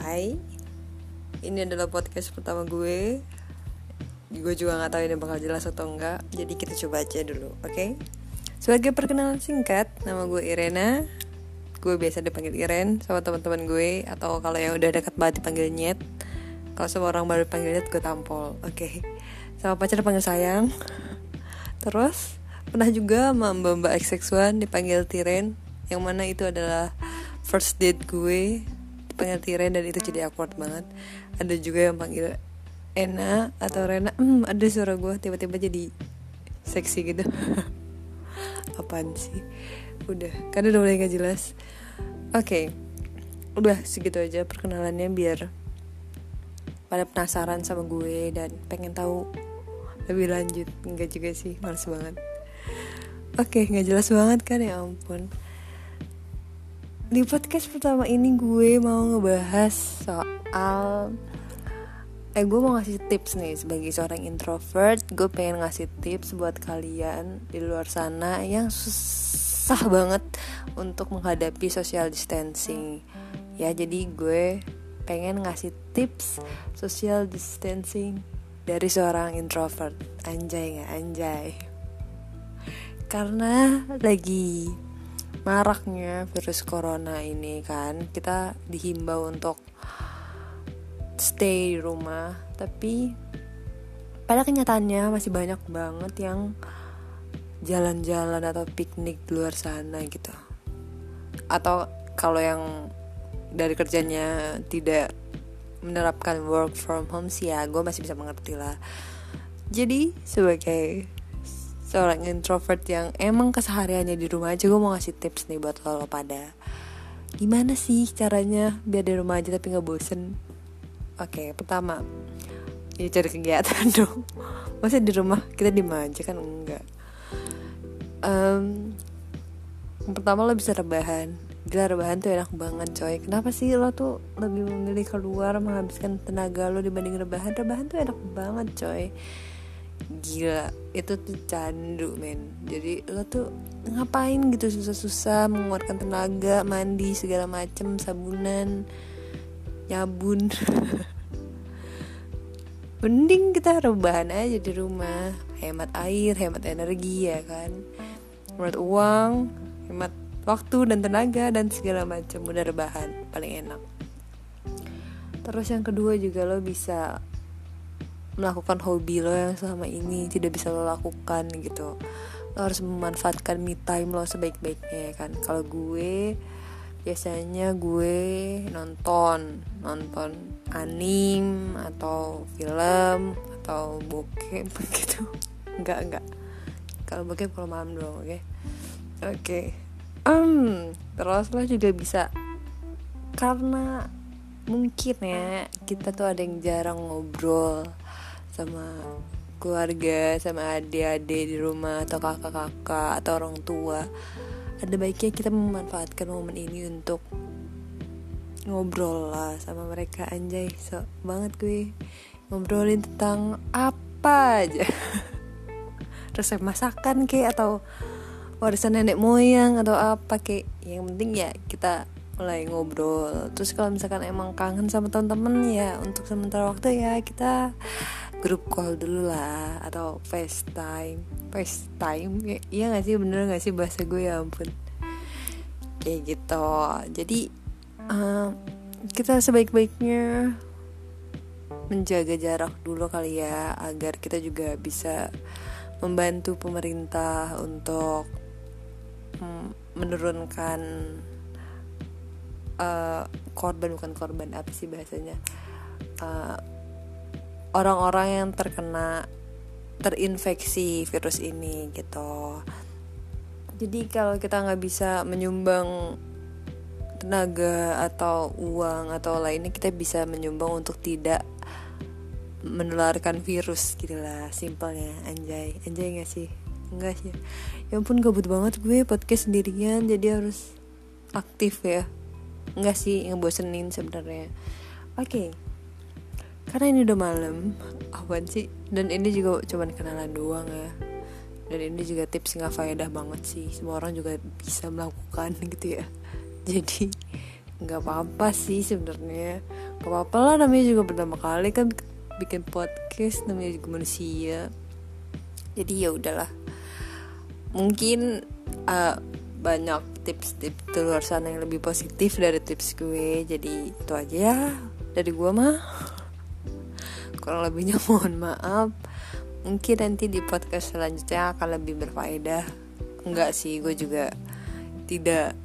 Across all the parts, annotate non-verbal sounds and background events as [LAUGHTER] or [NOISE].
Hai, ini adalah podcast pertama gue. Gue juga nggak tahu ini bakal jelas atau enggak, jadi kita coba aja dulu, oke? Okay? Sebagai perkenalan singkat, nama gue Irena. Gue biasa dipanggil Iren sama teman-teman gue, atau kalau yang udah dekat banget dipanggil Nyet. Kalau semua orang baru dipanggil Nyet, gue tampol, oke? Okay? Sama pacar dipanggil sayang. Terus pernah juga sama mbak mbak XX1 dipanggil Tiren, yang mana itu adalah first date gue panggil Tiren dan itu jadi awkward banget. Ada juga yang panggil Ena atau Rena hmm ada suara gue tiba-tiba jadi seksi gitu. [LAUGHS] Apaan sih? Udah karena udah mulai gak jelas. Oke okay. udah segitu aja perkenalannya biar pada penasaran sama gue dan pengen tahu lebih lanjut. Enggak juga sih males banget. Oke okay, nggak jelas banget kan ya ampun di podcast pertama ini gue mau ngebahas soal eh gue mau ngasih tips nih sebagai seorang introvert. Gue pengen ngasih tips buat kalian di luar sana yang susah banget untuk menghadapi social distancing. Ya jadi gue pengen ngasih tips social distancing dari seorang introvert. Anjay nggak? Anjay. Karena lagi maraknya virus corona ini kan. Kita dihimbau untuk stay di rumah tapi pada kenyataannya masih banyak banget yang jalan-jalan atau piknik di luar sana gitu. Atau kalau yang dari kerjanya tidak menerapkan work from home sih ya gue masih bisa mengerti lah. Jadi sebagai seorang introvert yang emang kesehariannya di rumah aja gue mau ngasih tips nih buat lo, lo pada. Gimana sih caranya biar di rumah aja tapi nggak bosen? Oke okay, pertama ya cari kegiatan [LAUGHS] dong. Masa di rumah kita di aja kan enggak? Um, pertama lo bisa rebahan. Gila rebahan tuh enak banget coy. Kenapa sih lo tuh lebih memilih keluar Menghabiskan tenaga lo dibanding rebahan? Rebahan tuh enak banget coy gila itu tuh candu men. Jadi lo tuh ngapain gitu? Susah-susah mengeluarkan tenaga mandi segala macem sabunan nyabun. [LAUGHS] Mending kita rebahan aja di rumah. Hemat air hemat energi ya kan? Hemat uang hemat waktu dan tenaga dan segala macam udah rebahan paling enak. Terus yang kedua juga lo bisa melakukan hobi lo yang selama ini tidak bisa lo lakukan gitu. Lo harus memanfaatkan me time lo sebaik-baiknya ya kan? Kalau gue biasanya gue nonton nonton anim atau film atau bokep [LAUGHS] gitu. Enggak enggak. Kalau bokep kalau malam doang oke? Okay? oke okay. um terus lo juga bisa. Karena mungkin ya kita tuh ada yang jarang ngobrol sama keluarga sama adik-adik di rumah atau kakak-kakak atau orang tua. Ada baiknya kita memanfaatkan momen ini untuk ngobrol lah sama mereka anjay. So banget gue ngobrolin tentang apa aja. [LAUGHS] Resep masakan kayak atau warisan nenek moyang atau apa kayak. Yang penting ya kita mulai ngobrol. Terus kalau misalkan emang kangen sama teman-teman ya untuk sementara waktu ya kita grup call dulu lah atau FaceTime. FaceTime? Ya, iya gak sih? Bener gak sih bahasa gue? Ya ampun. Kayak gitu. Jadi uh, kita sebaik-baiknya menjaga jarak dulu kali ya agar kita juga bisa membantu pemerintah untuk mm, menurunkan uh, korban bukan korban apa sih bahasanya? Uh, orang-orang yang terkena terinfeksi virus ini gitu. Jadi kalau kita nggak bisa menyumbang tenaga atau uang atau lainnya kita bisa menyumbang untuk tidak menularkan virus gitu lah simpelnya. Anjay. Anjay nggak sih? Enggak sih. Ya ampun gabut banget gue podcast sendirian jadi harus aktif ya. Enggak sih ngebosenin sebenarnya. Oke. okay karena ini udah malam. Apaan sih? Dan ini juga cuman kenalan doang ya. Dan ini juga tips nggak faedah banget sih. Semua orang juga bisa melakukan [LAUGHS] gitu ya. Jadi nggak apa-apa sih sebenarnya. Gak apa-apa lah namanya juga pertama kali kan bikin podcast namanya juga manusia. Jadi ya udahlah. Mungkin uh, banyak tips-tips di luar sana yang lebih positif dari tips gue. Jadi itu aja ya. Dari gue mah kurang lebihnya [LAUGHS] mohon maaf. Mungkin nanti di podcast selanjutnya akan lebih berfaedah. Enggak sih gue juga tidak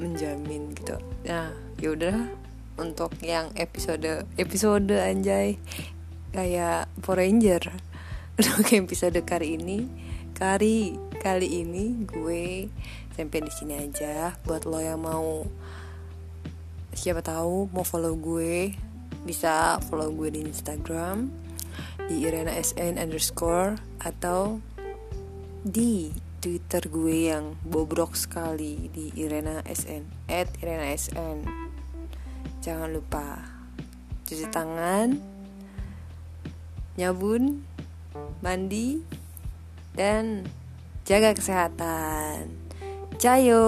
menjamin gitu. Nah yaudah untuk yang episode episode anjay kayak Power Ranger. [LAUGHS] Untuk episode kali ini kali kali ini gue sampai di sini aja. Buat lo yang mau siapa tahu mau follow gue bisa follow gue di Instagram di Irena SN underscore atau di Twitter gue yang bobrok sekali di Irena SN at Irena SN jangan lupa cuci tangan nyabun mandi dan jaga kesehatan. Cayo